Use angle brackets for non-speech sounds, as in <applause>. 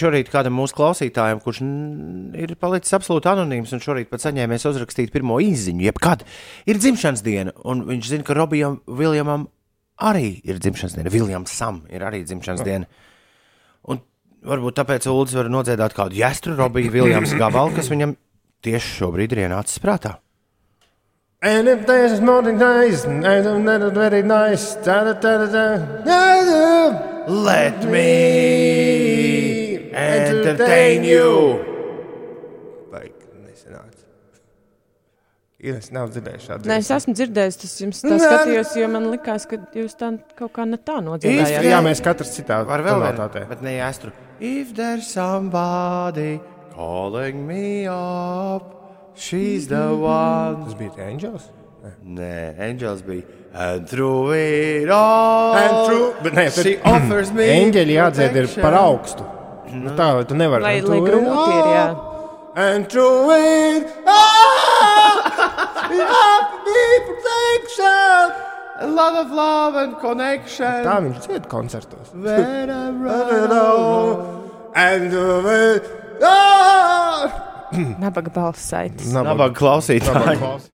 Šorīt kādam mūsu klausītājam, kurš ir palicis absolūti anonīms un šorīt pat saņēmies uzrakstīt pirmo īziņu, jebkad ir dzimšanas diena, un viņš zina, ka Robijam Viljamam arī ir dzimšanas diena. Viljamsam ir arī dzimšanas diena. Un varbūt tāpēc Uldis var nodziedāt kādu jāstru Robiju Viljams gabalu, kas viņam tieši šobrīd ir ienācis prātā. And if there's something nice, I don't know, very nice. Da, da, da, da, da. Let me entertain you! Baigi, nesanāca. Ines nav dzirdējuši šādu. Nē, es esmu dzirdējis, tas jums Nē. skatījos, jo man likās, ka jūs tā kaut kā ne tā nodziedājāt. Jā, mēs katrs citā Var vēl vienu, bet ne jāstru. If there's somebody calling me up, she's the one. Tas bija Angels. Nē, Angels bija. And through it all. And through- bet nē, tad- she offers me. Eņģeļi jādzied ir par augstu. Nu, tā, lai tu nevari. Lai, And lai grūti ir, jā. all, And through it all, you offer me protection. A lot of love and connection. Tā viņš dzied koncertos. Wherever <laughs> And through it all. Nabaga balss saites. Nabaga balss.